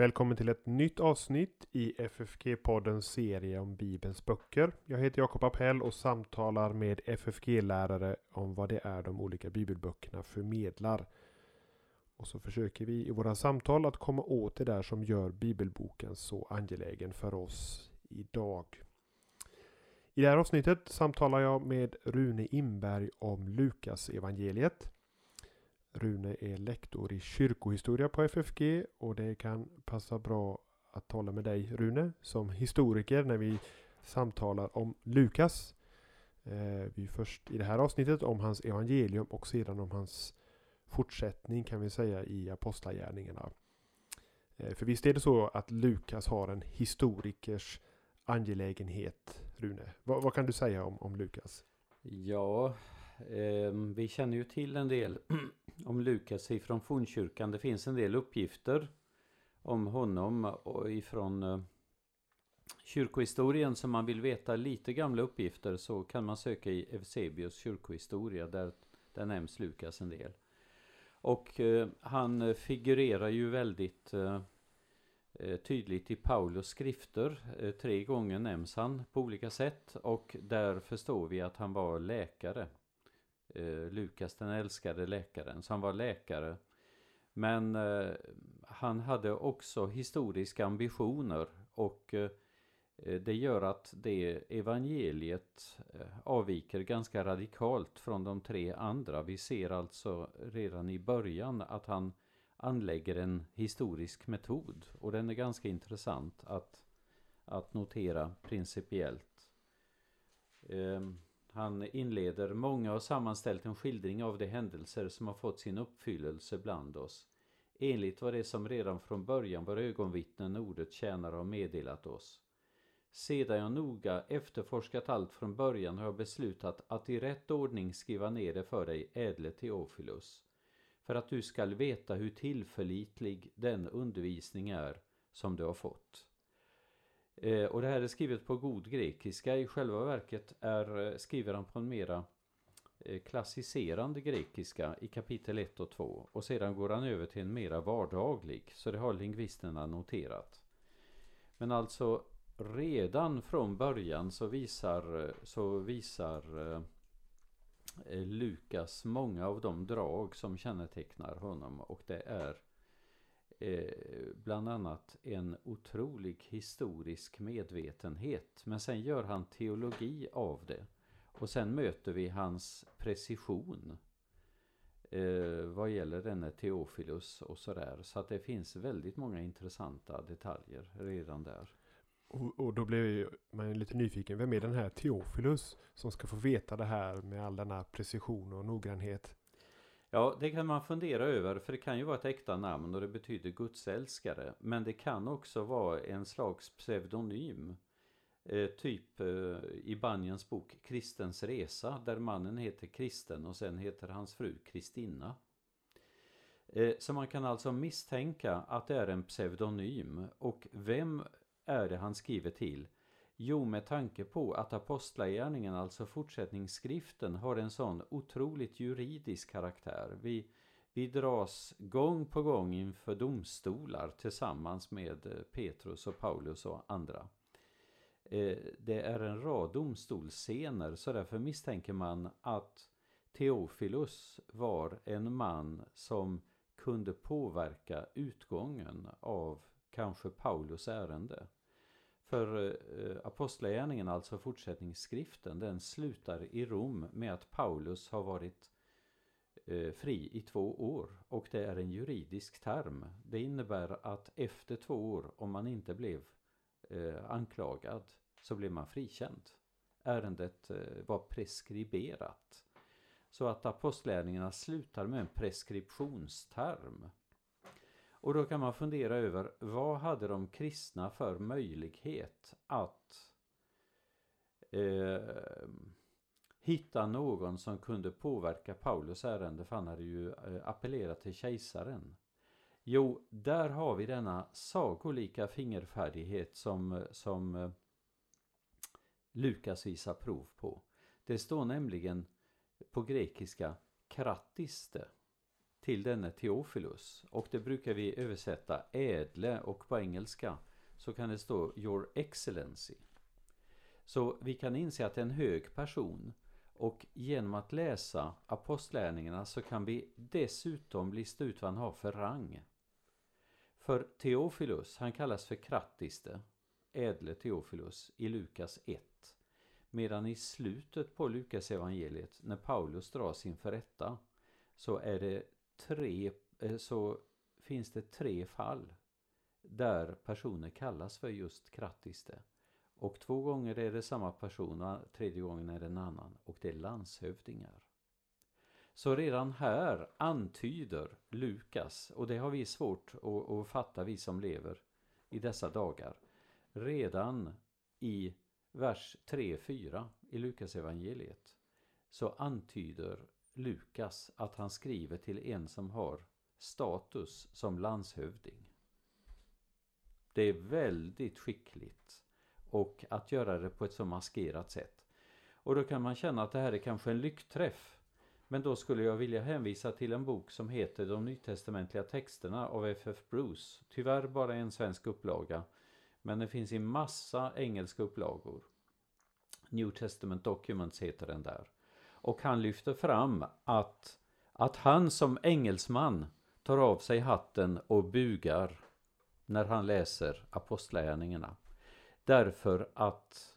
Välkommen till ett nytt avsnitt i FFG-poddens serie om Bibelns böcker. Jag heter Jakob Appell och samtalar med FFG-lärare om vad det är de olika bibelböckerna förmedlar. Och så försöker vi i våra samtal att komma åt det där som gör bibelboken så angelägen för oss idag. I det här avsnittet samtalar jag med Rune Imberg om Lukas evangeliet. Rune är lektor i kyrkohistoria på FFG och det kan passa bra att tala med dig Rune som historiker när vi samtalar om Lukas. Eh, vi först i det här avsnittet om hans evangelium och sedan om hans fortsättning kan vi säga i apostlagärningarna. Eh, för visst är det så att Lukas har en historikers angelägenhet Rune. Vad, vad kan du säga om, om Lukas? Ja, eh, vi känner ju till en del om Lukas ifrån fornkyrkan. Det finns en del uppgifter om honom och ifrån eh, kyrkohistorien som man vill veta lite gamla uppgifter så kan man söka i Eusebius kyrkohistoria där, där nämns Lukas en del. Och eh, han figurerar ju väldigt eh Eh, tydligt i Paulus skrifter. Eh, tre gånger nämns han på olika sätt och där förstår vi att han var läkare eh, Lukas den älskade läkaren. Så han var läkare. Men han hade också historiska ambitioner och det gör att det evangeliet avviker ganska radikalt från de tre andra. Vi ser alltså redan i början att han anlägger en historisk metod och den är ganska intressant att, att notera principiellt. Eh, han inleder Många har sammanställt en skildring av de händelser som har fått sin uppfyllelse bland oss. Enligt vad det som redan från början var ögonvittnen ordet tjänare har meddelat oss. Sedan jag noga efterforskat allt från början har jag beslutat att i rätt ordning skriva ner det för dig, ädle Teofilus, för att du skall veta hur tillförlitlig den undervisning är som du har fått. Eh, och det här är skrivet på god grekiska. I själva verket är, eh, skriver han på en mera eh, klassiserande klassicerande grekiska i kapitel 1 och 2 och sedan går han över till en mera vardaglig så det har lingvisterna noterat. Men alltså redan från början så visar, så visar eh, Eh, Lukas många av de drag som kännetecknar honom och det är Eh, bland annat en otrolig historisk medvetenhet. Men sen gör han teologi av det. Och sen möter vi hans precision eh, vad gäller denne Teofilus och sådär. Så att det finns väldigt många intressanta detaljer redan där. Och, och då blir man lite nyfiken. Vem är den här Teofilus som ska få veta det här med all denna precision och noggrannhet? Ja, det kan man fundera över för det kan ju vara ett äkta namn och det betyder gudsälskare. Men det kan också vara en slags pseudonym. Eh, typ eh, i Banjans bok Kristens resa där mannen heter Kristen och sen heter hans fru Kristina. Eh, så man kan alltså misstänka att det är en pseudonym och vem är det han skriver till? Jo, med tanke på att Apostlagärningen, alltså fortsättningsskriften, har en sån otroligt juridisk karaktär. Vi, vi dras gång på gång inför domstolar tillsammans med eh, Petrus och Paulus och andra. Eh, det är en rad domstolsscener så därför misstänker man att Teofilus var en man som kunde påverka utgången av kanske Paulus ärende. För eh, Apostlagärningen, alltså fortsättningsskriften, den slutar i Rom med att Paulus har varit eh, fri i två år och det är en juridisk term. Det innebär att efter två år, om man inte blev eh, anklagad, så blev man frikänd. Ärendet eh, var preskriberat. Så att apostlärningarna slutar med en preskriptionsterm. Och då kan man fundera över vad hade de kristna för möjlighet att eh, hitta någon som kunde påverka Paulus ärende för han hade ju eh, appellerat till kejsaren. Jo, där har vi denna sagolika fingerfärdighet som, som eh, Lukas visar prov på. Det står nämligen på grekiska krattiste till denne Theophilus och det brukar vi översätta ädle och på engelska så kan det stå Your Excellency. Så vi kan inse att det är en hög person och genom att läsa apostlärningarna så kan vi dessutom lista ut vad han har för rang. För Theophilus, han kallas för krattiste, ädle Theophilus, i Lukas 1. Medan i slutet på Lukas evangeliet när Paulus dras inför rätta så är det tre, eh, så finns det tre fall där personer kallas för just krattiste. Och två gånger är det samma person och tredje gången är det en annan och det är landshövdingar. Så redan här antyder Lukas, och det har vi svårt att, att fatta vi som lever i dessa dagar, redan i vers 3-4 i Lukas evangeliet så antyder Lukas att han skriver till en som har status som landshövding. Det är väldigt skickligt och att göra det på ett så maskerat sätt. Och då kan man känna att det här är kanske en lyckträff. Men då skulle jag vilja hänvisa till en bok som heter De nytestamentliga texterna av F.F. Bruce. Tyvärr bara en svensk upplaga. Men det finns i massa engelska upplagor. New Testament Documents heter den där. Och han lyfter fram att, att han som engelsman tar av sig hatten och bugar när han läser apostlärningarna. Därför att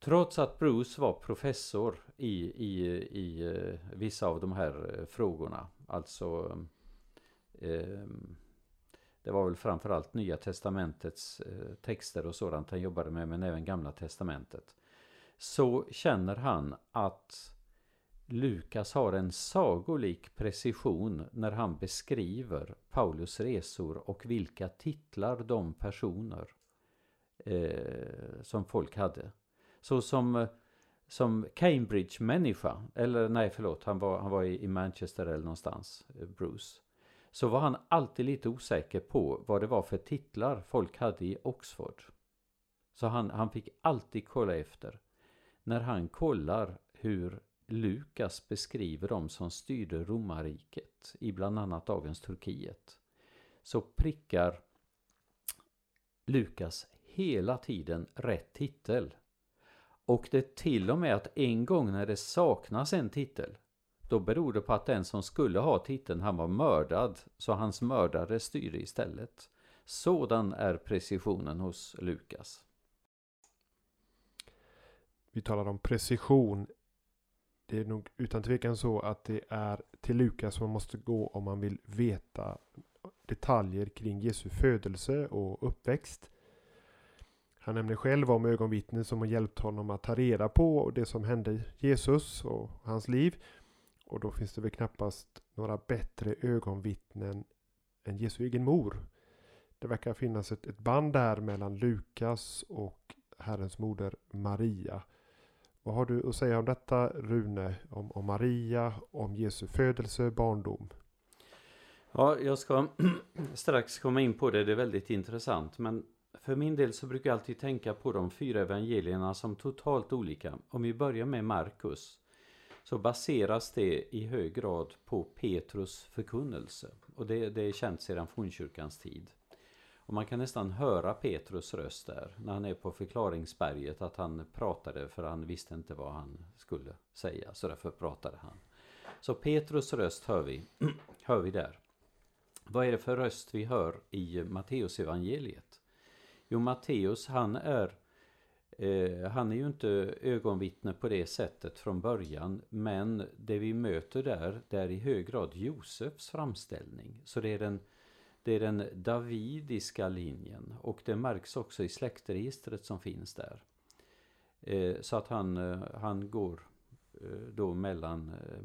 trots att Bruce var professor i, i, i eh, vissa av de här eh, frågorna, alltså eh, det var väl framförallt Nya Testamentets eh, texter och sådant han jobbade med, men även Gamla Testamentet. Så känner han att Lukas har en sagolik precision när han beskriver Paulus resor och vilka titlar de personer eh, som folk hade. Så som, som Cambridge-människa, eller nej förlåt, han var, han var i, Manchester eller någonstans, eh, Bruce. Så var han alltid lite osäker på vad det var för titlar folk hade i Oxford. Så han, han fick alltid kolla efter. När han kollar hur Lukas beskriver dem som styrde romarriket i bland annat dagens Turkiet så prickar Lukas hela tiden rätt titel. Och det är till och med att en gång när det saknas en titel då beror det på att den som skulle ha titeln han var mördad så hans mördare styrde istället. Sådan är precisionen hos Lukas. Vi talar om precision. Det är nog utan tvekan så att det är till Lukas man måste gå om man vill veta detaljer kring Jesu födelse och uppväxt. Han nämner själv om ögonvittnen som har hjälpt honom att ta reda på det som hände Jesus och hans liv. Och då finns det väl knappast några bättre ögonvittnen än Jesu egen mor. Det verkar finnas ett, ett band där mellan Lukas och Herrens moder Maria. Vad har du att säga om detta Rune? Om, om Maria, om Jesu födelse, barndom? Ja, jag ska strax komma in på det. Det är väldigt intressant. Men för min del så brukar jag alltid tänka på de fyra evangelierna som totalt olika. Om vi börjar med Markus så baseras det i hög grad på Petrus förkunnelse. Och det, det är känt sedan fornkyrkans tid. Och man kan nästan höra Petrus röst där när han är på förklaringsberget att han pratade för han visste inte vad han skulle säga så därför pratade han. Så Petrus röst hör vi, hör vi där. Vad är det för röst vi hör i Matteus evangeliet? Jo, Matteus han är eh, han är ju inte ögonvittne på det sättet från början men det vi möter där det är i hög grad Josefs framställning. Så det är den, det är den davidiska linjen och det märks också i släktregistret som finns där. Eh, så att han, eh, han går eh, då mellan eh,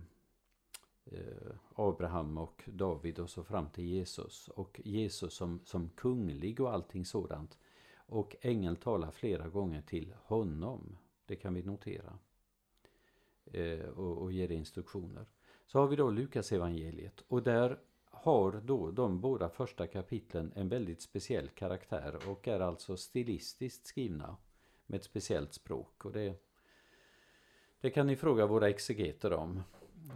eh, Abraham och David och så fram till Jesus. Och Jesus som, som kunglig och allting sådant. Och ängeln talar flera gånger till honom. Det kan vi notera. Eh, och, och ger instruktioner. Så har vi då Lukas evangeliet och där har då de båda första kapitlen en väldigt speciell karaktär och är alltså stilistiskt skrivna med ett speciellt språk. Och det, det kan ni fråga våra exegeter om.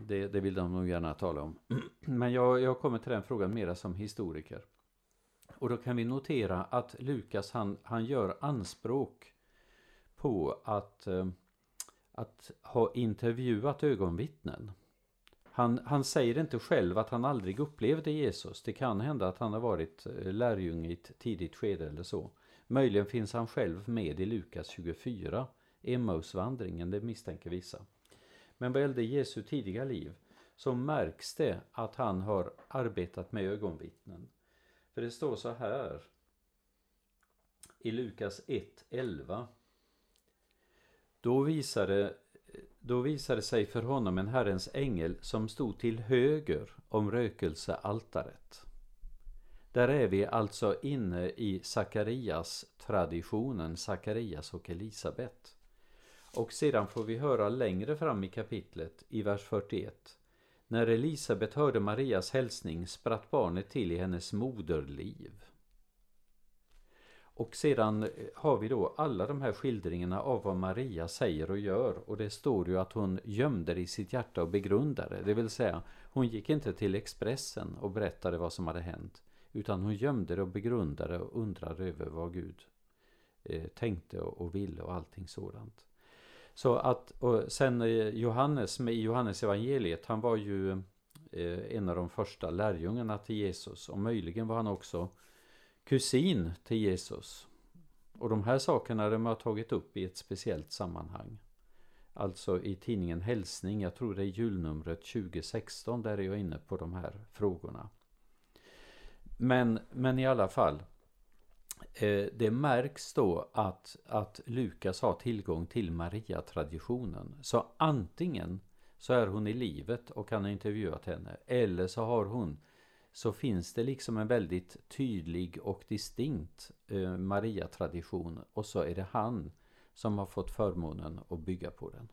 Det, det vill de nog gärna tala om. Men jag, jag kommer till den frågan mera som historiker. Och då kan vi notera att Lukas han, han gör anspråk på att, eh, att ha intervjuat ögonvittnen. Han, han säger inte själv att han aldrig upplevde Jesus. Det kan hända att han har varit eh, lärjunge i ett tidigt skede eller så. Möjligen finns han själv med i Lukas 24, Emmausvandringen, det misstänker vissa. Men vad gällde Jesu tidiga liv så märks det att han har arbetat med ögonvittnen. För det står så här i Lukas 1.11. Då visade, då visade sig för honom en Herrens ängel som stod till höger om rökelsealtaret. Där är vi alltså inne i Sakarias traditionen, Sakarias och Elisabet. Och sedan får vi höra längre fram i kapitlet, i vers 41. När Elisabet hörde Marias hälsning spratt barnet till i hennes moderliv. Och sedan eh, har vi då alla de här skildringarna av vad Maria säger och gör. Och det står ju att hon gömde det i sitt hjärta och begrundade. Det vill säga, hon gick inte till Expressen och berättade vad som hade hänt. Utan hon gömde det och begrundade och undrade över vad Gud eh, tänkte och, och ville och allting sådant. Så att, och sen eh, Johannes, med Johannes evangeliet, han var ju eh, en av de första lärjungarna till Jesus och möjligen var han också kusin till Jesus. Och de här sakerna de har tagit upp i ett speciellt sammanhang. Alltså i tidningen Hälsning, jag tror det är julnumret 2016, där är jag inne på de här frågorna. Men, men i alla fall, Eh, det märks då att, att Lukas har tillgång till Maria-traditionen. Så antingen så är hon i livet och han har intervjuat henne. Eller så har hon så finns det liksom en väldigt tydlig och distinkt eh, Maria-tradition. Och så är det han som har fått förmånen att bygga på den.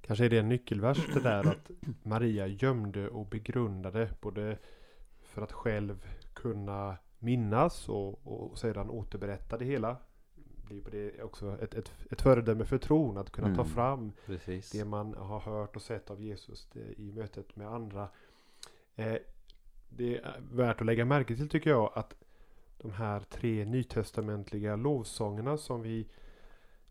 Kanske är det en nyckelvers det där att Maria gömde och begrundade både för att själv kunna minnas och, och sedan återberätta det hela. Det är också ett, ett, ett föredöme för tron att kunna mm, ta fram precis. det man har hört och sett av Jesus i mötet med andra. Eh, det är värt att lägga märke till tycker jag att de här tre nytestamentliga lovsångerna som vi,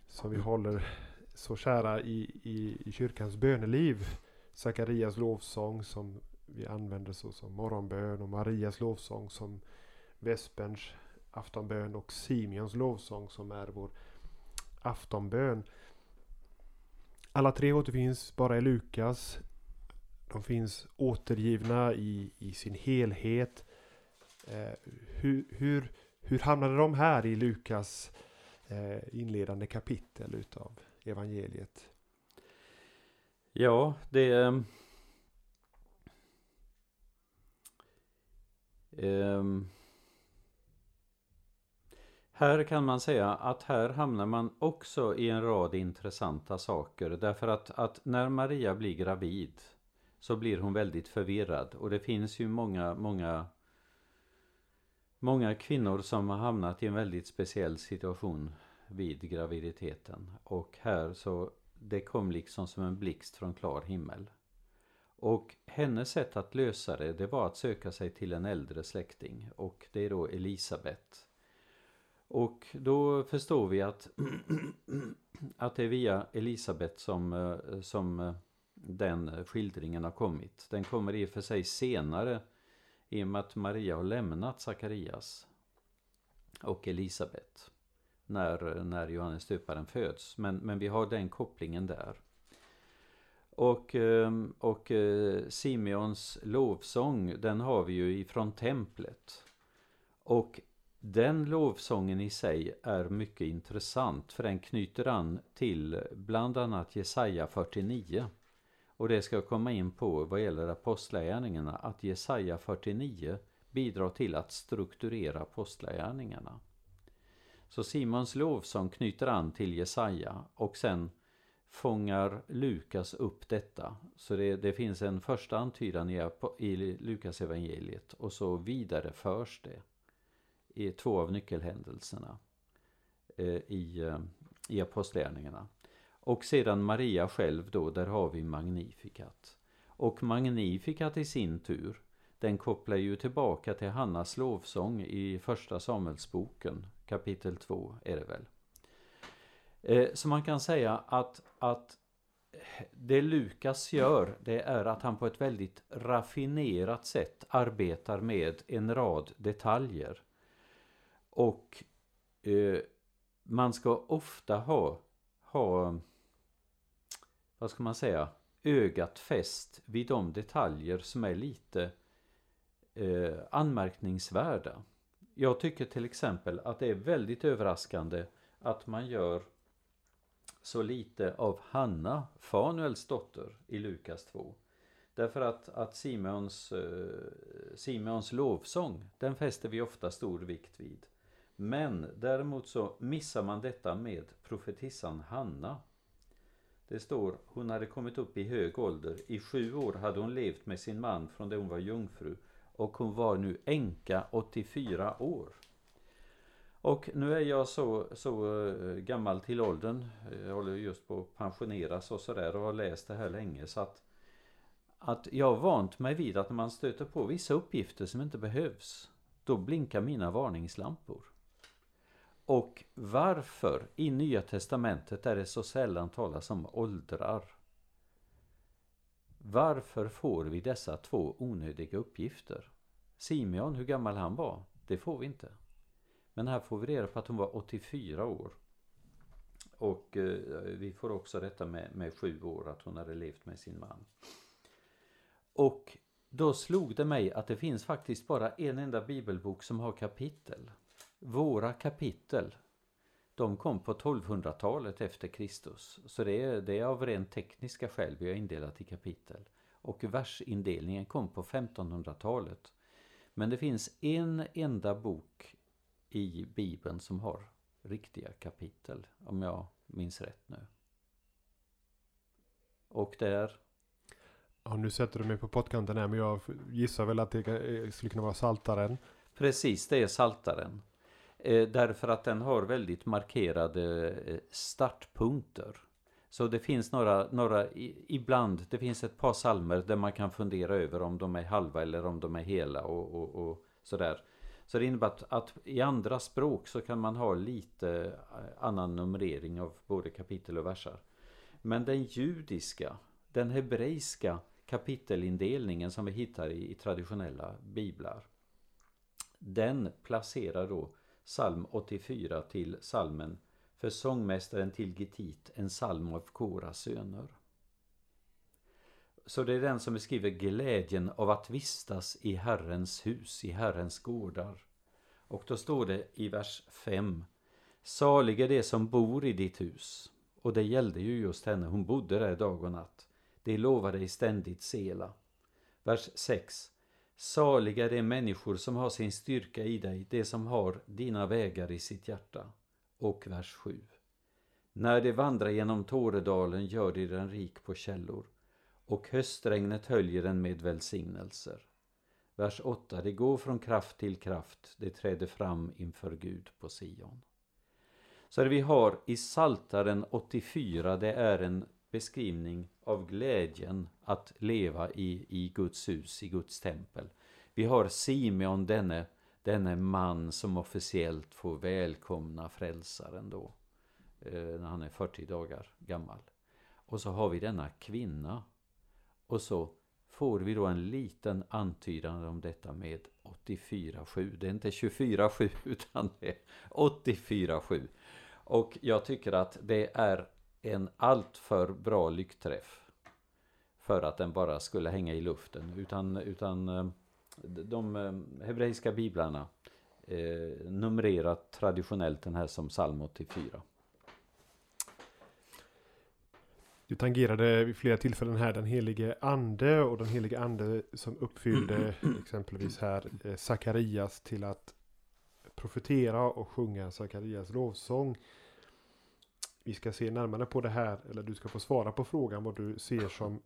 som vi håller så kära i, i, i kyrkans böneliv. Sakarias lovsång som vi använder så som morgonbön och Marias lovsång som Vesperns aftonbön och Simeons lovsång som är vår aftonbön. Alla tre återfinns bara i Lukas. De finns återgivna i, i sin helhet. Eh, hur, hur, hur hamnade de här i Lukas eh, inledande kapitel utav evangeliet? Ja, det... Eh, här kan man säga att här hamnar man också i en rad intressanta saker därför att, att när Maria blir gravid så blir hon väldigt förvirrad och det finns ju många, många Många kvinnor som har hamnat i en väldigt speciell situation vid graviditeten och här så det kom liksom som en blixt från klar himmel. Och hennes sätt att lösa det, det var att söka sig till en äldre släkting och det är då Elisabet. Och då förstår vi att, att det är via Elisabet som, eh, som eh, den skildringen har kommit. Den kommer i och för sig senare i och med att Maria har lämnat Sakarias och Elisabet när, när Johannes döparen föds. Men, men vi har den kopplingen där. Och, ehm, och eh, Simeons lovsång den har vi ju ifrån templet. Och den lovsången i sig är mycket intressant för den knyter an till bland annat Jesaja 49. Och det ska jag komma in på vad gäller apostlagärningarna att Jesaja 49 bidrar till att strukturera apostlagärningarna. Så Simons lovsång knyter an till Jesaja och sen fångar Lukas upp detta. Så det, det finns en första antydan i, i Lukas evangeliet och så vidareförs det i två av nyckelhändelserna eh, i, eh, i Apostlagärningarna. Och sedan Maria själv då, där har vi Magnificat. Och Magnificat i sin tur, den kopplar ju tillbaka till Hannas lovsång i första Samuelsboken, kapitel 2 är det väl. Eh, så man kan säga att, att det Lukas gör, det är att han på ett väldigt raffinerat sätt arbetar med en rad detaljer. Och eh, man ska ofta ha, ha, vad ska man säga, ögat fäst vid de detaljer som är lite eh, anmärkningsvärda. Jag tycker till exempel att det är väldigt överraskande att man gör så lite av Hanna, Fanuels dotter, i Lukas 2. Därför att, att Simons, eh, Simons lovsång, den fäster vi ofta stor vikt vid. Men däremot så missar man detta med profetissan Hanna. Det står, hon hade kommit upp i hög ålder. I sju år hade hon levt med sin man från det hon var jungfru. Och hon var nu änka 84 år. Och nu är jag så, så eh, gammal till åldern. Jag håller just på att pensioneras och sådär och har läst det här länge så att att jag har vant mig vid att när man stöter på vissa uppgifter som inte behövs då blinkar mina varningslampor. Och varför i Nya Testamentet är det så sällan talas om åldrar? Varför får vi dessa två onödiga uppgifter? Simeon, hur gammal han var, det får vi inte. Men här får vi reda på att hon var 84 år. Och eh, vi får också detta med, med sju år, att hon hade levt med sin man. Och då slog det mig att det finns faktiskt bara en enda bibelbok som har kapitel. Våra kapitel, de kom på 1200-talet efter Kristus. Så det är, det är av rent tekniska skäl vi har indelat i kapitel. Och versindelningen kom på 1500-talet. Men det finns en enda bok i Bibeln som har riktiga kapitel, om jag minns rätt nu. Och där... Ja, nu sätter du mig på pottkanten här, men jag gissar väl att det skulle kunna vara Saltaren. Precis, det är Saltaren. Eh, därför att den har väldigt markerade eh, startpunkter. Så det finns några, några ibland, det finns ett par salmer där man kan fundera över om de är halva eller om de är hela och, och, och sådär. Så det innebär att, att, i andra språk så kan man ha lite eh, annan numrering av både kapitel och versar. Men den judiska, den hebreiska kapitelindelningen som vi hittar i, i traditionella biblar. Den placerar då psalm 84 till salmen för sångmästaren till Gitit, en psalm av Koras söner. Så det är den som beskriver glädjen av att vistas i Herrens hus, i Herrens gårdar. Och då står det i vers 5. Salig är det som bor i ditt hus. Och det gällde ju just henne, hon bodde där dag och natt. Det lovade dig ständigt sela. Vers 6. Saliga de människor som har sin styrka i dig, de som har dina vägar i sitt hjärta. Och vers 7. När de vandrar genom Tåredalen gör de den rik på källor och höstregnet höljer den med välsignelser. Vers 8. Det går från kraft till kraft, det träder fram inför Gud på Sion. Så det vi har i Saltaren 84, det är en beskrivning av glädjen att leva i, i Guds hus, i Guds tempel. Vi har Simeon, denne, denne man som officiellt får välkomna frälsaren då, eh, när han är 40 dagar gammal. Och så har vi denna kvinna och så får vi då en liten antydan om detta med 84-7. Det är inte 24-7 utan det är 84-7. Och jag tycker att det är en alltför bra lyckträff för att den bara skulle hänga i luften. Utan, utan eh, de eh, hebreiska biblarna eh, numrerar traditionellt den här som psalm 84. Du tangerade vid flera tillfällen här den helige ande och den helige ande som uppfyllde exempelvis här Sakarias till att profetera och sjunga Sakarias lovsång. Vi ska se närmare på det här, eller du ska få svara på frågan vad du ser som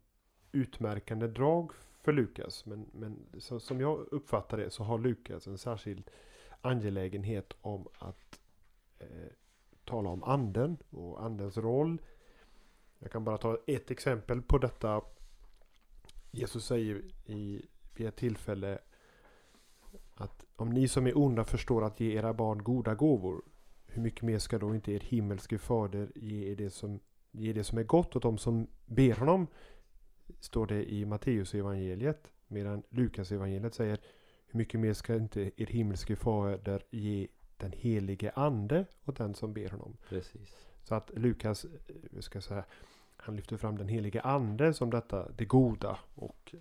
utmärkande drag för Lukas. Men, men så, som jag uppfattar det så har Lukas en särskild angelägenhet om att eh, tala om anden och andens roll. Jag kan bara ta ett exempel på detta. Jesus säger i, vid ett tillfälle att om ni som är onda förstår att ge era barn goda gåvor, hur mycket mer ska då inte er himmelske fader ge er det som, ge det som är gott åt dem som ber honom? Står det i Matteus evangeliet medan Lukas evangeliet säger hur mycket mer ska inte er himmelske fader ge den helige ande åt den som ber honom? Precis. Så att Lukas, eh, ska säga, han lyfter fram den helige ande som detta, det goda. Och,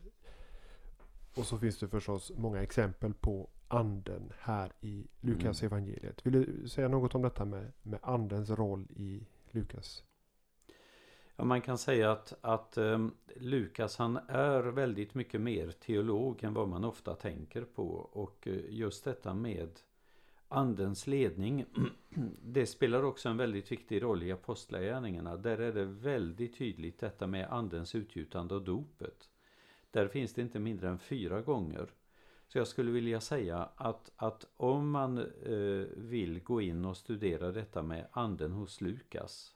och så finns det förstås många exempel på anden här i Lukas Mm. evangeliet. Vill du säga något om detta med, med andens roll i Lukas? Ja, man kan säga att, att eh, Lukas han är väldigt mycket mer teolog än vad man ofta tänker på. Och eh, just detta med andens ledning, det spelar också en väldigt viktig roll i apostlagärningarna. Där är det väldigt tydligt detta med andens utgjutande och dopet. Där finns det inte mindre än fyra gånger. Så jag skulle vilja säga att, att om man eh, vill gå in och studera detta med anden hos Lukas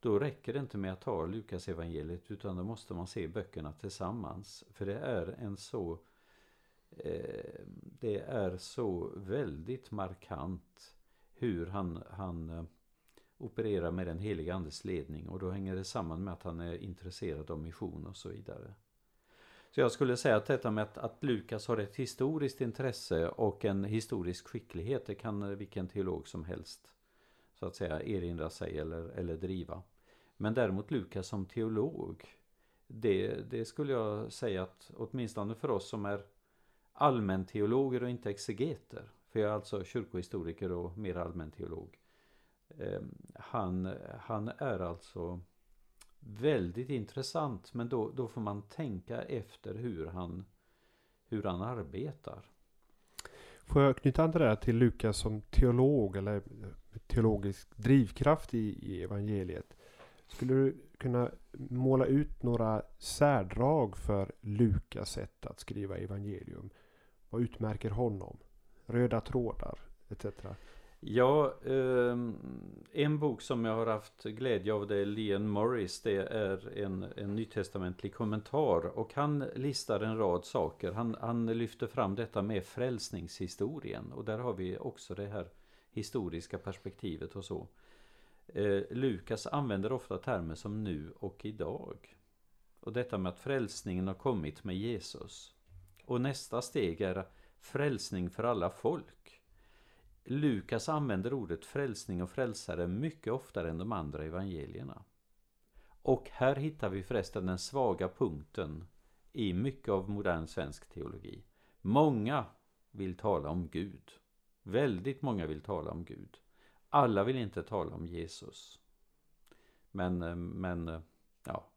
då räcker det inte med att ta Lukas evangeliet utan då måste man se böckerna tillsammans. För det är en så eh, Det är så väldigt markant hur han, han eh, opererar med den heliga andes ledning och då hänger det samman med att han är intresserad av mission och så vidare. Så jag skulle säga att detta med att, att Lukas har ett historiskt intresse och en historisk skicklighet det kan vilken teolog som helst så att säga erinra sig eller, eller driva. Men däremot Lukas som teolog det, det skulle jag säga att åtminstone för oss som är allmänteologer och inte exegeter för jag är alltså kyrkohistoriker och mer allmänteolog eh, han, han är alltså väldigt intressant men då, då får man tänka efter hur han hur han arbetar. Får jag knyta an det där till Lukas som teolog eller eh, teologisk drivkraft i, i evangeliet? Skulle du kunna måla ut några särdrag för Lukas sätt att skriva evangelium? Vad utmärker honom? Röda trådar etc. Ja, ehm, en bok som jag har haft glädje av det är Leon Morris. Det är en, en nytestamentlig kommentar och han listar en rad saker. Han, han lyfter fram detta med frälsningshistorien och där har vi också det här historiska perspektivet och så. Eh, Lukas använder ofta termer som nu och idag. Och detta med att frälsningen har kommit med Jesus. Och nästa steg är frälsning för alla folk. Lukas använder ordet frälsning och frälsare mycket oftare än de andra evangelierna. Och här hittar vi förresten den svaga punkten i mycket av modern svensk teologi. Många vill tala om Gud. Väldigt många vill tala om Gud. Alla vill inte tala om Jesus. Men, eh, men eh, ja,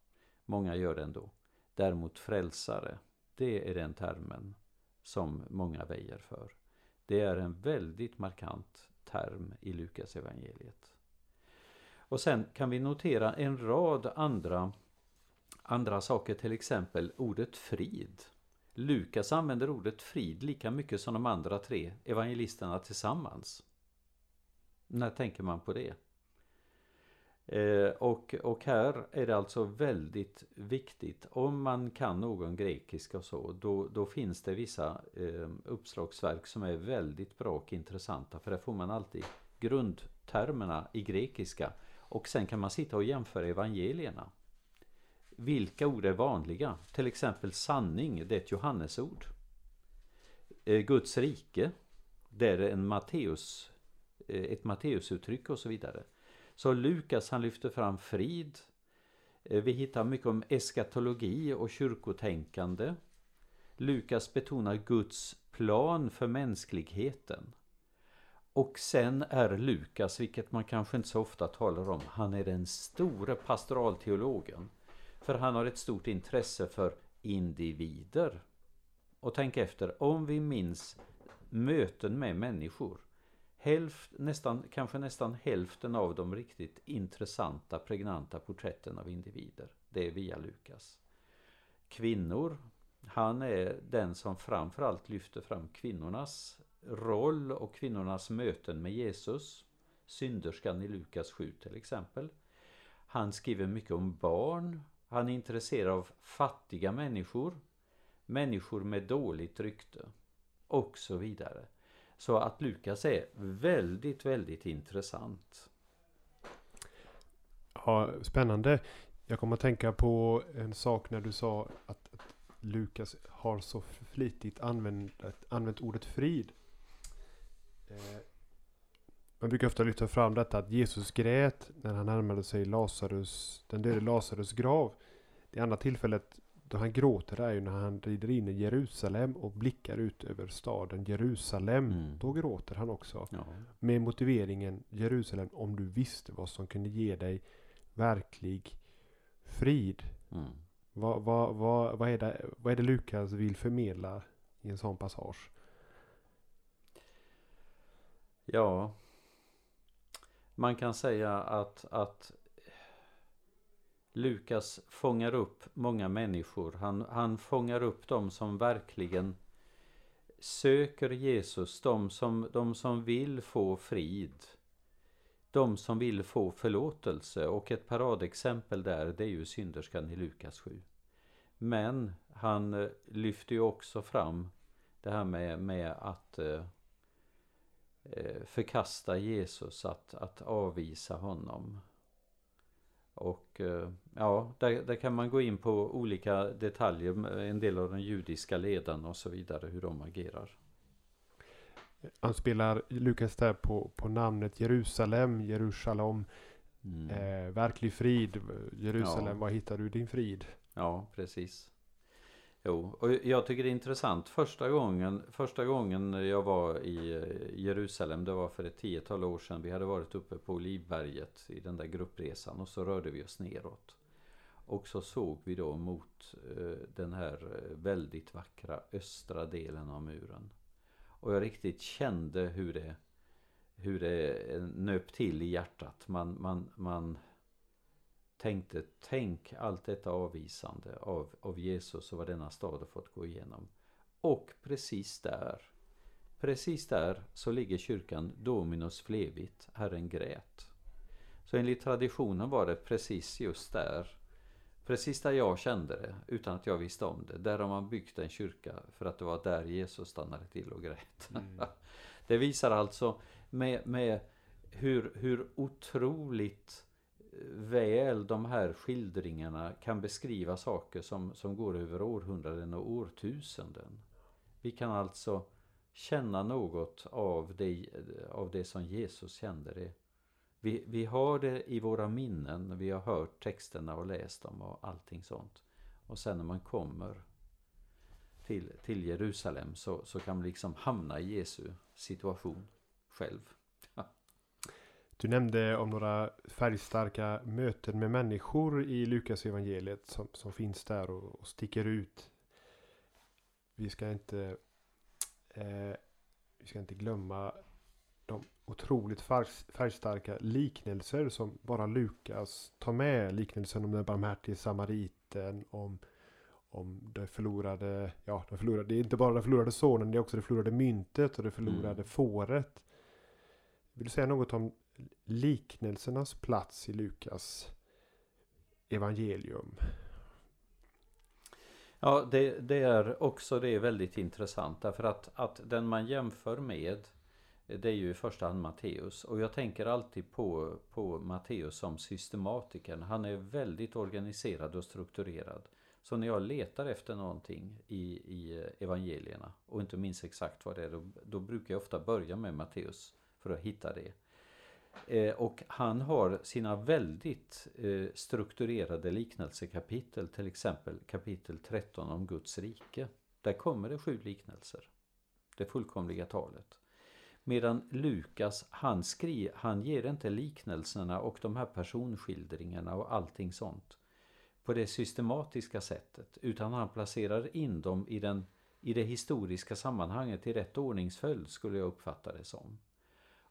många gör det ändå. Däremot frälsare, det är den termen som många väjer för. Det är en väldigt markant term i Lukas evangeliet. Och sen kan vi notera en rad andra, andra saker, till exempel ordet frid. Lukas använder ordet frid lika mycket som de andra tre evangelisterna tillsammans. När tänker man på det? Eh, och, och här är det alltså väldigt viktigt, om man kan någon grekiska och så, då, då finns det vissa eh, uppslagsverk som är väldigt bra och intressanta, för där får man alltid grundtermerna i grekiska. Och sen kan man sitta och jämföra evangelierna. Vilka ord är vanliga? Till exempel sanning, det är ett Johannesord. Eh, Guds rike, det är en Matteus, eh, ett Matteusuttryck och så vidare. Så Lukas han lyfter fram frid. Eh, vi hittar mycket om eskatologi och kyrkotänkande. Lukas betonar Guds plan för mänskligheten. Och sen är Lukas, vilket man kanske inte så ofta talar om, han är den store pastoralteologen. För han har ett stort intresse för individer. Och tänk efter, om vi minns möten med människor Hälft, nästan, kanske nästan hälften av de riktigt intressanta, pregnanta porträtten av individer. Det är via Lukas. Kvinnor, han är den som framförallt lyfter fram kvinnornas roll och kvinnornas möten med Jesus. synderskan i Lukas 7 till exempel. Han skriver mycket om barn. Han är intresserad av fattiga människor. Människor med dåligt rykte. Och så vidare. Så att Lukas är väldigt, väldigt intressant. Ja, spännande. Jag kommer att tänka på en sak när du sa att, att Lukas har så flitigt använt, använt ordet frid. Eh, man brukar ofta lyfta fram detta att Jesus grät när han närmade sig Lazarus, den döde Lazarus grav. Det andra tillfället då han gråter är ju när han rider in i Jerusalem och blickar ut över staden Jerusalem. Mm. Då gråter han också. Ja. Med motiveringen Jerusalem om du visste vad som kunde ge dig verklig frid. Mm. Vad, vad, vad, vad, är det, vad är det Lukas vill förmedla i en sån passage? Ja, man kan säga att, att Lukas fångar upp många människor. Han, han fångar upp dem som verkligen söker Jesus, de som, de som vill få frid. De som vill få förlåtelse och ett paradexempel där det är ju synderskan i Lukas 7. Men han eh, lyfter ju också fram det här med, med att eh, eh förkasta Jesus, att, att avvisa honom. Och eh, ja, där, där kan man gå in på olika detaljer, en del av de judiska ledarna och så vidare, hur de agerar. Han spelar Lukas där på, på namnet Jerusalem, Jerusalem, mm. eh, verklig frid, Jerusalem, ja. var hittar du din frid? Ja, precis. Jo, och jag tycker det är intressant. Första gången, första gången jag var i eh, Jerusalem, det var för ett tiotal år sedan. Vi hade varit uppe på Olivberget i den där gruppresan och så rörde vi oss neråt. Och så såg vi då mot eh, den här eh, väldigt vackra östra delen av muren. Och jag riktigt kände hur det, hur det nöp till i hjärtat. Man, man, man tänkte, tänk allt detta avvisande av, av Jesus och vad denna stad har fått gå igenom. Och precis där, precis där så ligger kyrkan Dominus Flevit, Herren grät. Så enligt traditionen var det precis just där, precis där jag kände det, utan att jag visste om det. Där har man byggt en kyrka för att det var där Jesus stannade till och grät. Mm. det visar alltså med, med hur, hur otroligt väl de här skildringarna kan beskriva saker som, som går över århundraden och årtusenden. Vi kan alltså känna något av det, av det som Jesus kände det. Vi, vi har det i våra minnen, vi har hört texterna och läst dem och allting sånt. Och sen när man kommer till, till Jerusalem så, så kan man liksom hamna i Jesu situation själv. Du nämnde om några färgstarka möten med människor i Lukas evangeliet som, som finns där och, och sticker ut. Vi ska inte eh, vi ska inte glömma de otroligt färgstarka liknelser som bara Lukas tar med. Liknelsen om den barmhärtige samariten, om, om det förlorade, ja, det förlorade, det är inte bara den förlorade sonen, det är också det förlorade myntet och det förlorade mm. fåret. Vill du säga något om liknelsernas plats i Lukas evangelium? Ja, det, det, är också det är väldigt intressant därför att, att den man jämför med det är ju i första hand Matteus och jag tänker alltid på, på Matteus som systematikern. Han är väldigt organiserad och strukturerad. Så när jag letar efter någonting i, i evangelierna och inte minns exakt vad det är, då, då brukar jag ofta börja med Matteus för att hitta det. Eh, och han har sina väldigt eh, strukturerade liknelsekapitel, till exempel kapitel 13 om Guds rike. Där kommer det sju liknelser. Det fullkomliga talet. Medan Lukas, han, skri, han ger inte liknelserna och de här personskildringarna och allting sånt på det systematiska sättet utan han placerar in dem i, den, i det historiska sammanhanget i rätt ordningsföljd skulle jag uppfatta det som.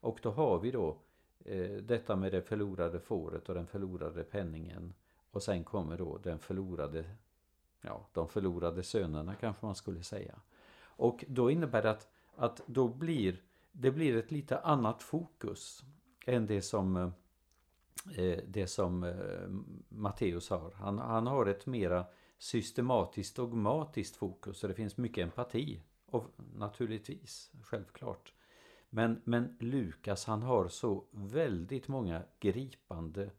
Och då har vi då eh, Eh, detta med det förlorade fåret och den förlorade penningen. Och sen kommer då den förlorade, ja, de förlorade sönerna kanske man skulle säga. Och då innebär det att, att då blir det blir ett lite annat fokus. än det som, eh, det som eh, Matteus har. Han, han har ett mera systematiskt dogmatiskt fokus och det finns mycket empati. Och naturligtvis, självklart. Men, men Lukas han har så väldigt många gripande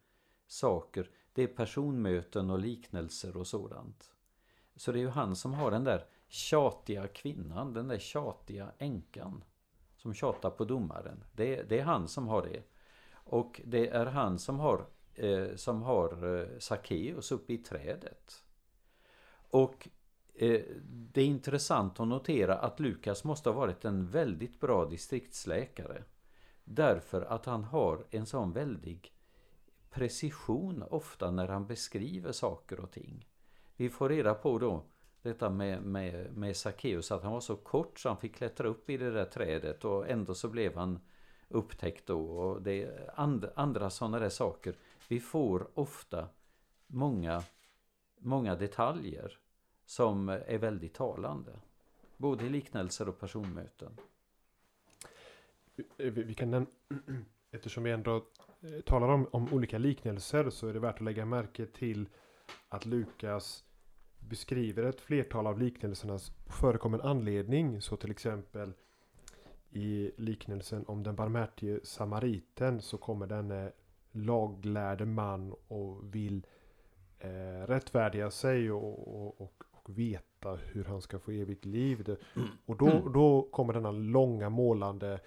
saker. Det är personmöten och liknelser och sådant. Så det är ju han som har den där tjatiga kvinnan, den där tjatiga änkan. Som tjatar på domaren. Det, det är han som har det. Och det är han som har, eh, som har eh, Sackeus uppe i trädet. Och Eh, det är intressant att notera att Lukas måste ha varit en väldigt bra distriktsläkare. Därför att han har en sån väldig precision ofta när han beskriver saker och ting. Vi får reda på då detta med, med, med Sackeus, att han var så kort så han fick klättra upp i det där trädet och ändå så blev han upptäckt då. Och det är and, andra sådana där saker. Vi får ofta många, många detaljer som är väldigt talande. Både i liknelser och personmöten. Eh, vi kan, eftersom vi ändå eh, talar om, om olika liknelser så är det värt att lägga märke till att Lukas beskriver ett flertal av liknelserna förekommen anledning. Så till exempel i liknelsen om den barmhärtige samariten så kommer denne laglärde man och vill eh, rättfärdiga sig och, och, och, veta hur han ska få evigt liv. Och då, mm. då kommer denna långa målande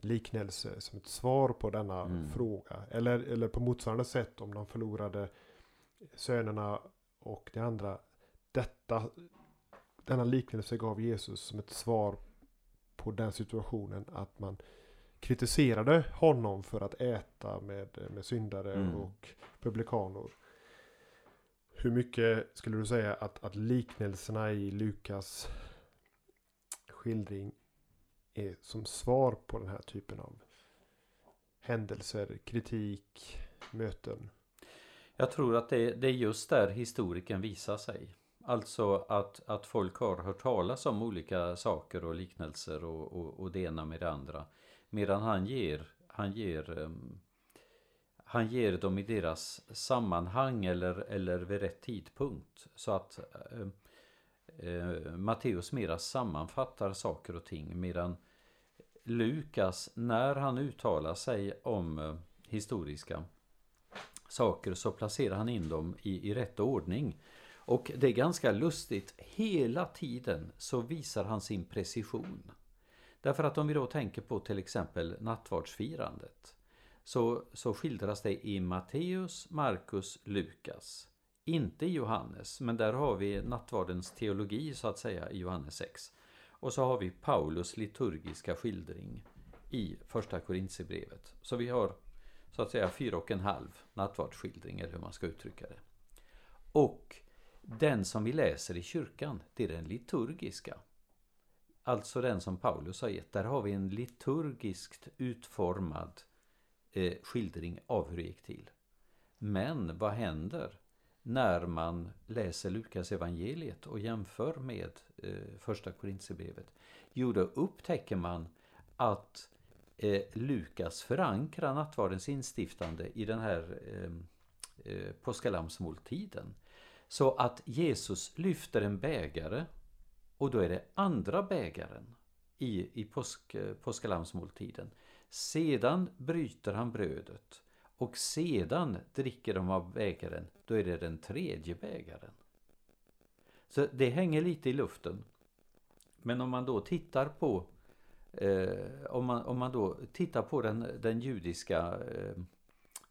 liknelse som ett svar på denna mm. fråga. Eller, eller på motsvarande sätt om de förlorade sönerna och de andra detta, denna liknelse gav Jesus som ett svar på den situationen att man kritiserade honom för att äta med, med syndare mm. och publikaner. Hur mycket skulle du säga att, att liknelserna i Lukas skildring är som svar på den här typen av händelser, kritik, möten? Jag tror att det, det är just där historiken visar sig. Alltså att, att folk har hört talas om olika saker och liknelser och, och, och det ena med det andra. Medan han ger, han ger um, han ger dem i deras sammanhang eller, eller vid rätt tidpunkt. Så att eh, eh, Matteus mera sammanfattar saker och ting medan Lukas när han uttalar sig om eh, historiska saker så placerar han in dem i, i rätt ordning. Och det är ganska lustigt, hela tiden så visar han sin precision. Därför att om vi då tänker på till exempel nattvardsfirandet så, så skildras det i Matteus, Markus, Lukas. Inte i Johannes, men där har vi nattvardens teologi så att säga i Johannes 6. Och så har vi Paulus liturgiska skildring i första Korintierbrevet. Så vi har så att säga fyra och en halv nattvardsskildring eller hur man ska uttrycka det. Och den som vi läser i kyrkan, det är den liturgiska. Alltså den som Paulus har gett. Där har vi en liturgiskt utformad eh, skildring av hur det gick till. Men vad händer när man läser Lukas evangeliet och jämför med eh, första Korintierbrevet? Jo, då upptäcker man att eh, Lukas förankrar nattvardens instiftande i den här ehm, eh, eh, påskalammsmåltiden. Så att Jesus lyfter en bägare och då är det andra bägaren i, i påsk, eh, påskalammsmåltiden. Sedan bryter han brödet och sedan dricker de av bägaren. Då är det den tredje bägaren. Så det hänger lite i luften. Men om man då tittar på eh, om, man, om man då tittar på den, den judiska eh,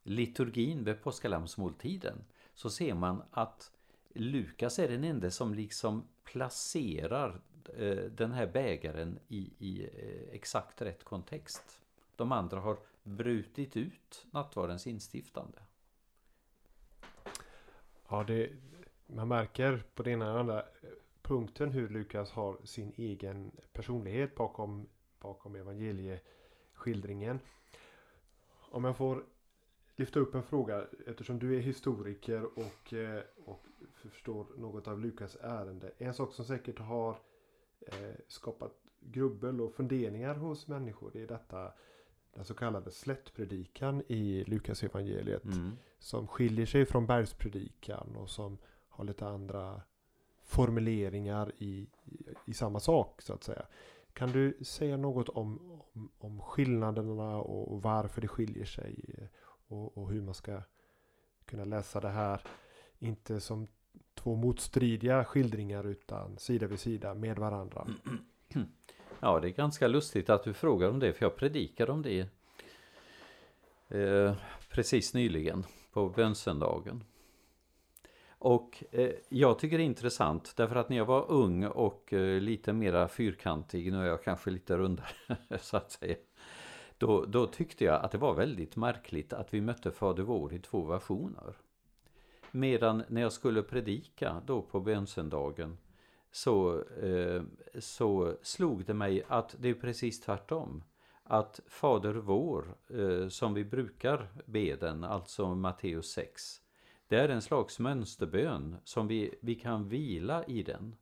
liturgin vid påskalammsmåltiden så ser man att Lukas är den enda som liksom placerar eh, den här bägaren i, i eh, exakt rätt kontext. De andra har brutit ut nattvardens instiftande. Ja, det, man märker på den ena och andra punkten hur Lukas har sin egen personlighet bakom, bakom evangelieskildringen. Om jag får lyfta upp en fråga eftersom du är historiker och, eh, och förstår något av Lukas ärende. En sak som säkert har eh, skapat grubbel och funderingar hos människor är detta den så kallade slättpredikan i Lukas evangeliet Mm. som skiljer sig från bergspredikan och som har lite andra formuleringar i, i, i samma sak så att säga. Kan du säga något om, om, om skillnaderna och, och varför det skiljer sig och, och hur man ska kunna läsa det här inte som två motstridiga skildringar utan sida vid sida med varandra. Ja, det är ganska lustigt att du frågar om det, för jag predikade om det eh, precis nyligen på bönsöndagen. Och eh, jag tycker det är intressant därför att när jag var ung och eh, lite mera fyrkantig, nu är jag kanske lite rundare så att säga. Då, då tyckte jag att det var väldigt märkligt att vi mötte Fader vår i två versioner. Medan när jag skulle predika då på bönsöndagen så, eh, så slog det mig att det är precis tvärtom. Att Fader vår, eh, som vi brukar be den, alltså Matteus 6, det är en slags mönsterbön som vi, vi kan vila i den.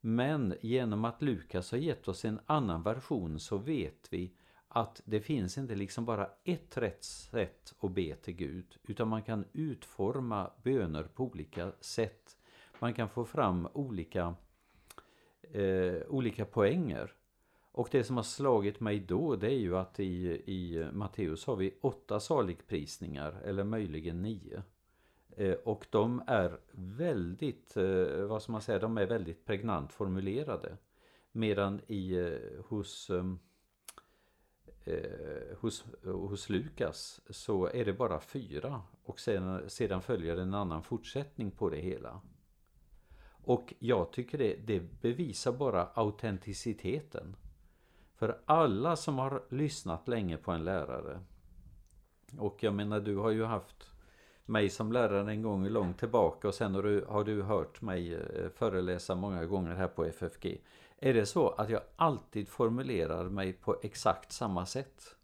Men genom att Lukas har gett oss en annan version så vet vi att det finns inte liksom bara ett rätt sätt att be till Gud, utan man kan utforma böner på olika sätt. Man kan få fram olika, eh, olika poänger. Och det som har slagit mig då, det är ju att i, i Matteus har vi åtta saligprisningar, eller möjligen nio. Eh, och de är väldigt, eh, vad ska man säga, de är väldigt pregnant formulerade. Medan i, eh, hos, ehm, eh, hos, hos Lukas så är det bara fyra och sen, sedan följer en annan fortsättning på det hela. Och jag tycker det, det bevisar bara autenticiteten. För alla som har lyssnat länge på en lärare och jag menar du har ju haft mig som lärare en gång långt tillbaka och sen har du, har du hört mig eh, föreläsa många gånger här på FFG. Är det så att jag alltid formulerar mig på exakt samma sätt?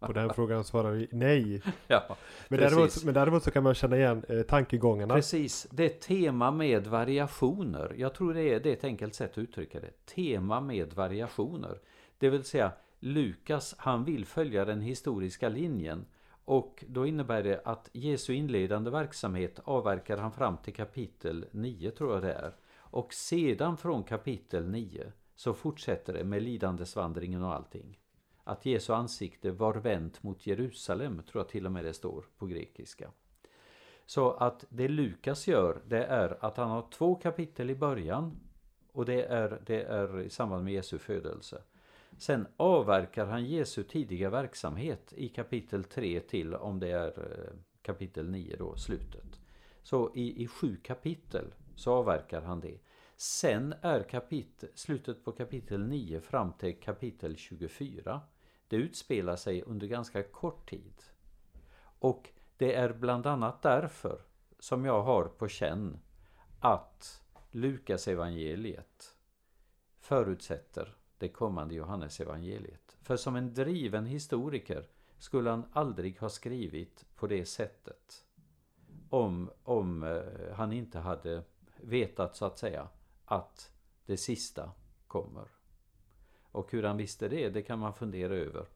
På den frågan svarar vi nej. Ja, Men Precis. däremot, men däremot så kan man känna igen eh, tankegångarna. precis. Det är tema med variationer. Jag tror det är, det är ett enkelt sätt att uttrycka det. Tema med variationer. Det vill säga Lukas, han vill följa den historiska linjen. Och då innebär det att Jesu inledande verksamhet avverkar han fram till kapitel 9 tror jag det är. Och sedan från kapitel 9 så fortsätter det med lidandesvandringen och allting. Att Jesu ansikte var vänt mot Jerusalem tror jag till och med det står på grekiska. Så att det Lukas gör det är att han har två kapitel i början och det är, det är i samband med Jesu födelse. Sen avverkar han Jesu tidiga verksamhet i kapitel 3 till om det är eh, kapitel 9 då, slutet. Så i, i sju kapitel så avverkar han det. Sen är kapit slutet på kapitel 9 fram till kapitel 24. Det utspelar sig under ganska kort tid. Och det är bland annat därför som jag har på känn att Lukas evangeliet förutsätter det kommande Johannesevangeliet. För som en driven historiker skulle han aldrig ha skrivit på det sättet om, om eh, han inte hade vetat så att säga att det sista kommer. Och hur han visste det, det kan man fundera över.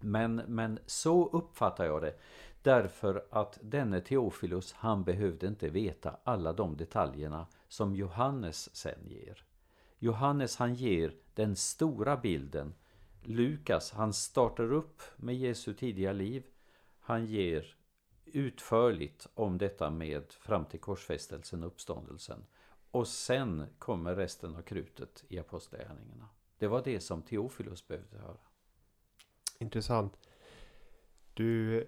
Men, men så uppfattar jag det. Därför att denne Teofilus, han behövde inte veta alla de detaljerna som Johannes sen ger. Johannes han ger den stora bilden. Lukas han startar upp med Jesu tidiga liv. Han ger utförligt om detta med fram till korsfästelsen och uppståndelsen. Och sen kommer resten av krutet i apostlagärningarna. Det var det som Teofilos behövde höra. Intressant. Du...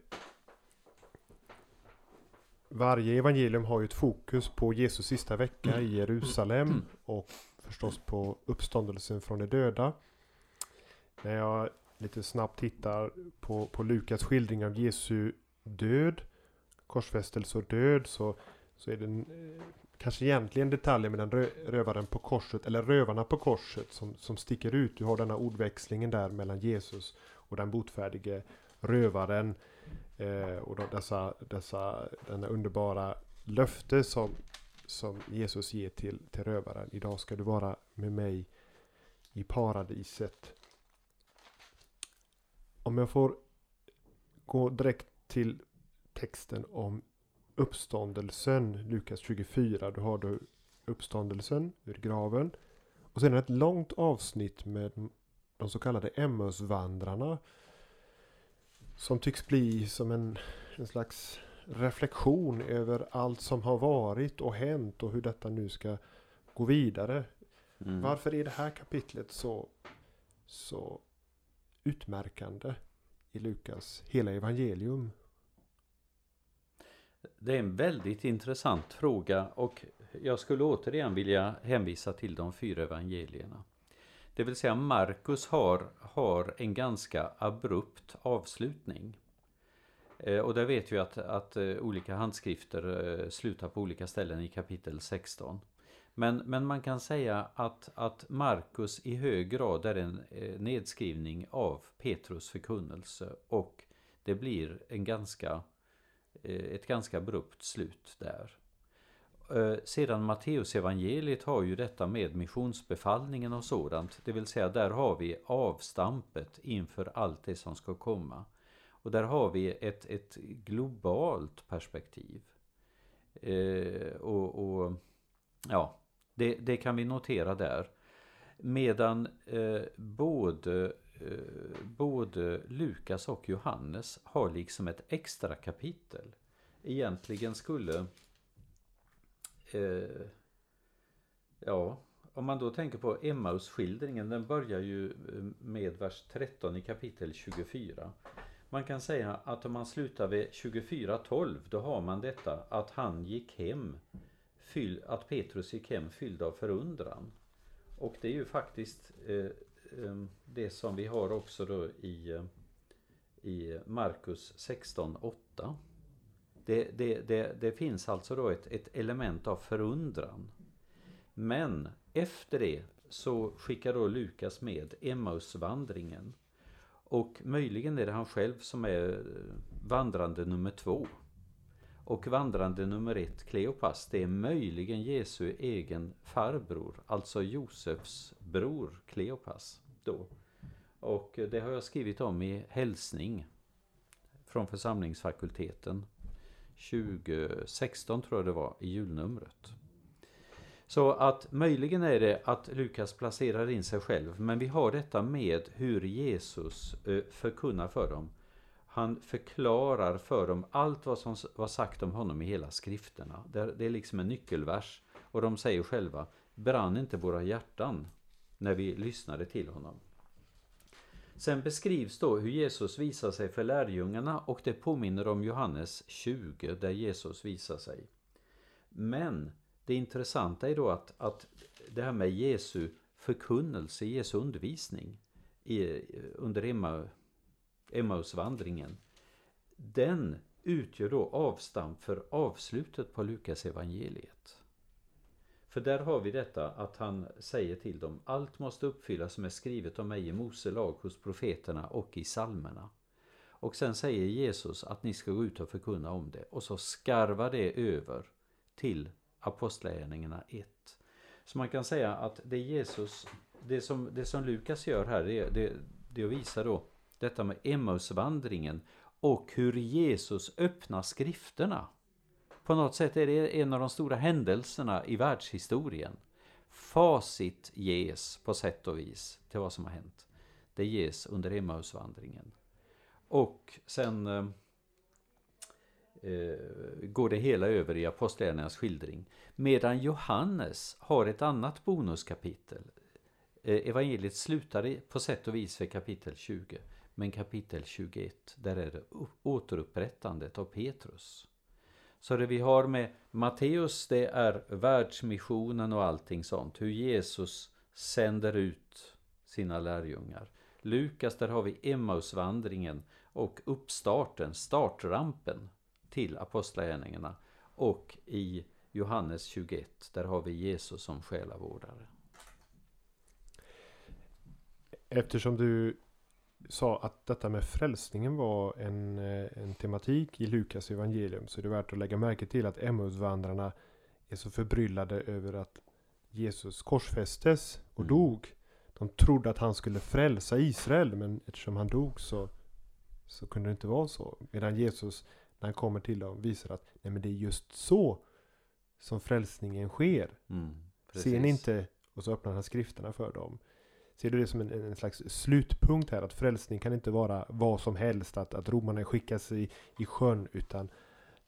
Varje evangelium har ju ett fokus på Jesus sista vecka i Jerusalem och förstås på uppståndelsen från de döda. När jag lite snabbt tittar på, på Lukas skildring av Jesu död, korsfästelse och död så, så är det en, eh, kanske egentligen detaljer med den rö, rövaren på korset eller rövarna på korset som, som sticker ut. Du har denna ordväxlingen där mellan Jesus och den botfärdige rövaren eh, och då dessa, dessa, denna underbara löfte som, som Jesus ger till, till rövaren. Idag ska du vara med mig i paradiset. om jag får gå direkt till texten om uppståndelsen, Lukas 24. Då har du uppståndelsen ur graven. Och sen ett långt avsnitt med de så kallade Emmausvandrarna. Som tycks bli som en, en slags reflektion över allt som har varit och hänt och hur detta nu ska gå vidare. Mm. Varför är det här kapitlet så, så utmärkande i Lukas hela evangelium? Det är en väldigt intressant fråga och jag skulle återigen vilja hänvisa till de fyra evangelierna. Det vill säga Markus har, har en ganska abrupt avslutning. Eh, och där vet vi att, att eh, olika handskrifter eh, slutar på olika ställen i kapitel 16. Men, men man kan säga att, att Markus i hög grad är en nedskrivning av Petrus förkunnelse och det blir en ganska, Eh, ett ganska abrupt slut där. Eh, sedan Matteusevangeliet har ju detta med missionsbefallningen och sådant, det vill säga där har vi avstampet inför allt det som ska komma. Och där har vi ett, ett globalt perspektiv. Eh, och, och, ja, det, det, kan vi notera där. Medan eh, både, Eh, både Lukas och Johannes har liksom ett extra kapitel. Egentligen skulle eh, Ja, om man då tänker på Emmaus-skildringen, den börjar ju eh, med vers 13 i kapitel 24. Man kan säga att om man slutar vid 24.12 då har man detta att han gick hem, fyll, att Petrus gick hem fylld av förundran. Och det är ju faktiskt eh, Ehm, det som vi har också då i, eh, i Markus 16.8. Det, det, det, det finns alltså då ett, ett element av förundran. Men efter det så skickar då Lukas med Emmausvandringen. Och möjligen är det han själv som är eh, vandrande nummer två. Och vandrande nummer ett, Kleopas, det är möjligen Jesu egen farbror, alltså Josefs bror Kleopas. Då. Och det har jag skrivit om i hälsning från församlingsfakulteten 2016 tror jag det var i julnumret. Så att möjligen är det att Lukas placerar in sig själv, men vi har detta med hur Jesus eh, förkunnar för dem. Han förklarar för dem allt vad som var sagt om honom i hela skrifterna. Det är liksom en nyckelvers. Och de säger själva, brann inte våra hjärtan när vi lyssnade till honom? Sen beskrivs då hur Jesus visar sig för lärjungarna och det påminner om Johannes 20 där Jesus visar sig. Men det intressanta är då att, att det här med Jesu förkunnelse, Jesu undervisning i, under Emma, Emmausvandringen. Den utgör då avstamp för avslutet på Lukas evangeliet. För där har vi detta att han säger till dem allt måste uppfyllas som är skrivet om mig i Mose lag hos profeterna och i salmerna. Och sen säger Jesus att ni ska gå ut och förkunna om det och så skarvar det över till Apostlagärningarna 1. Så man kan säga att det Jesus, det som, det som Lukas gör här, det, det, det är att visa då detta med Emmausvandringen och hur Jesus öppnar skrifterna. På något sätt är det en av de stora händelserna i världshistorien. Facit ges på sätt och vis till vad som har hänt. Det ges under Emmausvandringen. Och sen eh, eh går det hela över i Apostlagärningarnas skildring. Medan Johannes har ett annat bonuskapitel. Eh, evangeliet slutar på sätt och vis vid kapitel 20. Men kapitel 21, där är det återupprättandet av Petrus. Så det vi har med Matteus, det är världsmissionen och allting sånt. Hur Jesus sänder ut sina lärjungar. Lukas, där har vi Emmausvandringen och uppstarten, startrampen till Apostlagärningarna och i Johannes 21 där har vi Jesus som själavårdare. Eftersom du sa att detta med frälsningen var en, eh, en tematik i Lukas evangelium så är det värt att lägga märke till att Emmausvandrarna är så förbryllade över att Jesus korsfästes och mm. dog. De trodde att han skulle frälsa Israel men eftersom han dog så så kunde det inte vara så. Medan Jesus när han kommer till dem visar att nej men det är just så som frälsningen sker. Mm, Ser ni inte? Och så öppnar han skrifterna för dem. Ser du det som en, en slags slutpunkt här? Att frälsning kan inte vara vad som helst. Att, att romarna skickas i, i sjön. Utan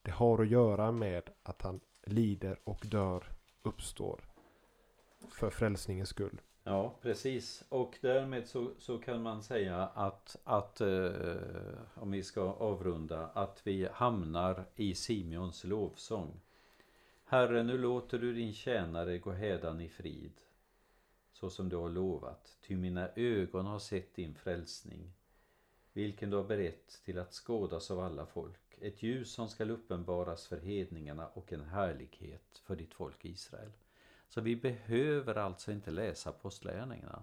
det har att göra med att han lider och dör, uppstår. För frälsningens skull. Ja, precis. Och därmed så, så kan man säga att, att eh, om vi ska avrunda, att vi hamnar i Simeons lovsång. Herre, nu låter du din tjänare gå hädan i frid, så som du har lovat, ty mina ögon har sett din frälsning, vilken du har berett till att skådas av alla folk, ett ljus som skall uppenbaras för hedningarna och en härlighet för ditt folk Israel. Så vi behöver alltså inte läsa apostlagärningarna.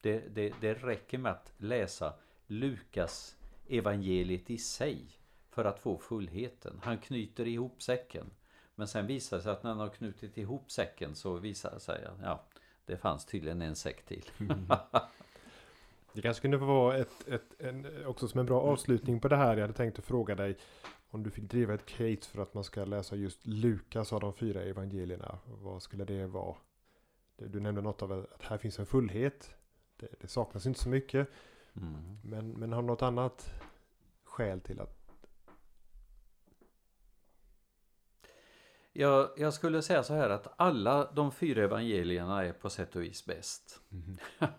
Det, det, det räcker med att läsa Lukas evangeliet i sig för att få fullheten. Han knyter ihop säcken. Men sen visar det sig att när han har knutit ihop säcken så visar det sig att ja, det fanns tydligen en säck till. det kanske kunde få vara ett, ett, en, också som en bra avslutning på det här. Jag hade tänkt att fråga dig om du fick driva ett case för att man ska läsa just Lukas av de fyra evangelierna. Vad skulle det vara? Du nämnde något av att här finns en fullhet. Det, det saknas inte så mycket. Mm. Men, men har du något annat skäl till att Jag, jag, skulle säga så här att alla de fyra evangelierna är på sätt och vis bäst. Mm.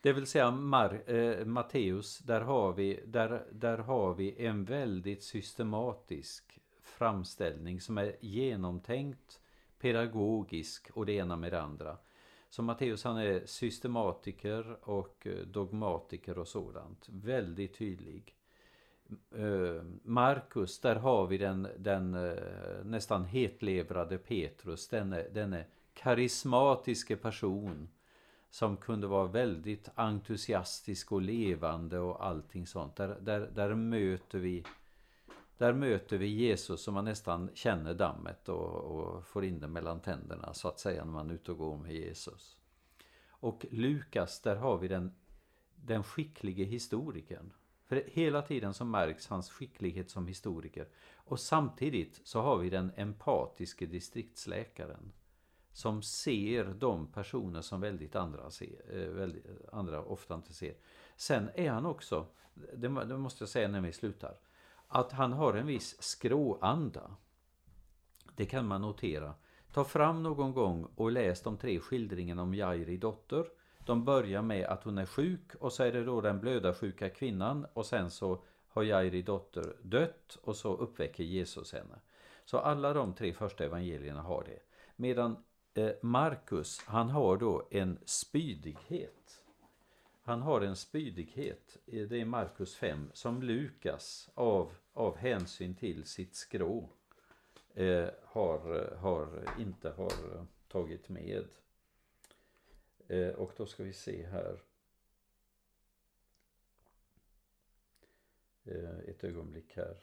det vill säga Mar, eh, Matteus, där har, vi, där, där har vi en väldigt systematisk framställning som är genomtänkt, pedagogisk och det ena med det andra. Så Matteus han är systematiker och eh, dogmatiker och sådant. Väldigt tydlig. Eh, Markus, där har vi den, den eh, nästan hetlevrade Petrus, denne, denne karismatiske person som kunde vara väldigt entusiastisk och levande och allting sånt. Där, där, där möter vi där möter vi Jesus som man nästan känner dammet och, och, får in det mellan tänderna så att säga när man är ute och går med Jesus. Och Lukas, där har vi den, den skicklige historikern. För hela tiden så märks hans skicklighet som historiker. Och samtidigt så har vi den empatiske distriktsläkaren. Som ser de personer som väldigt andra, ser, eh, väldigt, andra ofta inte ser. Sen är han också, det, det måste jag säga när vi slutar, att han har en viss skråanda. Det kan man notera. Ta fram någon gång och läs de tre skildringarna om Jairi dotter de börjar med att hon är sjuk och så är det då den blödarsjuka kvinnan och sen så har Jairi dotter dött och så uppväcker Jesus henne. Så alla de tre första evangelierna har det. Medan eh, Markus, han har då en spydighet. Han har en spydighet, eh, det är Markus 5, som Lukas av, av hänsyn till sitt skrå eh, har, har, inte har tagit med. Eh, och då ska vi se här. Eh, ett ögonblick här.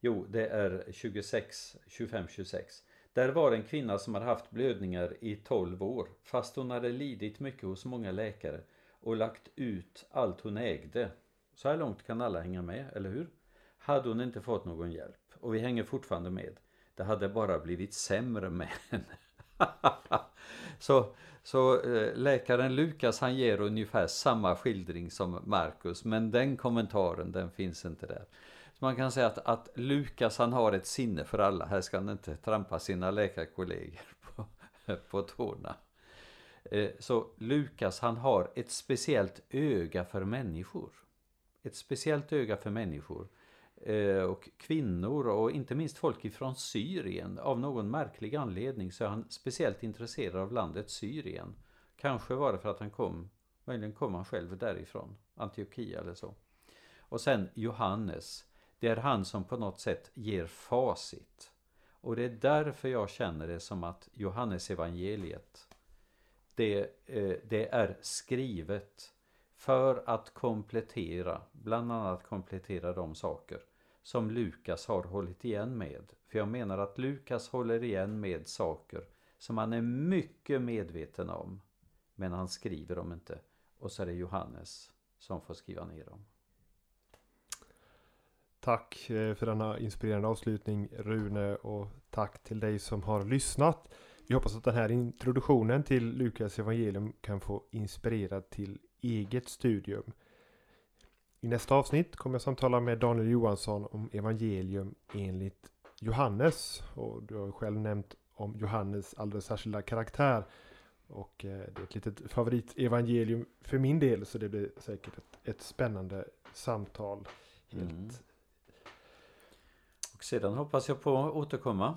Jo, det är 26, 25-26. Där var en kvinna som hade haft blödningar i 12 år, fast hon hade lidit mycket hos många läkare och lagt ut allt hon ägde. Så här långt kan alla hänga med, eller hur? Hade hon inte fått någon hjälp. Och vi hänger fortfarande med. Det hade bara blivit sämre med henne. så, så eh, läkaren Lukas han ger ungefär samma skildring som Markus men den kommentaren den finns inte där. Så man kan säga att, att Lukas han har ett sinne för alla. Här ska han inte trampa sina läkarkollegor på, på tårna. Eh, så Lukas han har ett speciellt öga för människor. Ett speciellt öga för människor. Eh, och kvinnor och inte minst folk ifrån Syrien. Av någon märklig anledning så är han speciellt intresserad av landet Syrien. Kanske var det för att han kom, möjligen kom han själv därifrån, Antiochia eller så. Och sen Johannes, det är han som på något sätt ger facit. Och det är därför jag känner det som att Johannes evangeliet det, eh, det är skrivet för att komplettera, bland annat komplettera de saker som Lukas har hållit igen med. För jag menar att Lukas håller igen med saker som han är mycket medveten om. Men han skriver dem inte. Och så är det Johannes som får skriva ner dem. Tack eh, för denna inspirerande avslutning Rune och tack till dig som har lyssnat. Vi hoppas att den här introduktionen till Lukas evangelium kan få inspirera till eget studium. I nästa avsnitt kommer jag samtala med Daniel Johansson om evangelium enligt Johannes. Och du har själv nämnt om Johannes alldeles särskilda karaktär. Och eh, det är ett litet favoritevangelium för min del så det blir säkert ett, ett spännande samtal. Helt Mm. Och sedan hoppas jag på att återkomma.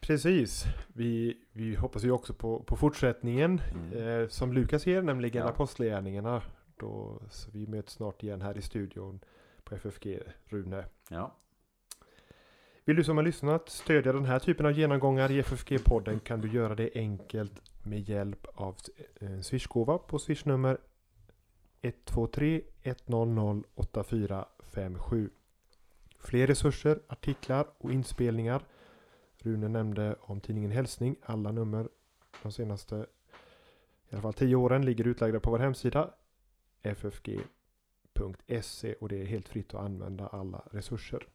Precis. Vi, vi hoppas ju också på, på fortsättningen Mm. eh, som Lukas ger, nämligen Ja. Apostlagärningarna. Då, så vi möts snart igen här i studion på FFG, Rune. Ja, Vill du som har lyssnat stödja den här typen av genomgångar i FFG-podden kan du göra det enkelt med hjälp av en swishgåva på swishnummer 123 100 8457. Fler resurser, artiklar och inspelningar. Rune nämnde om tidningen Hälsning. Alla nummer de senaste i alla fall tio åren ligger utlagda på vår hemsida ffg.se och det är helt fritt att använda alla resurser.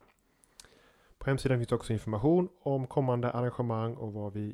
På hemsidan finns också information om kommande arrangemang och vad vi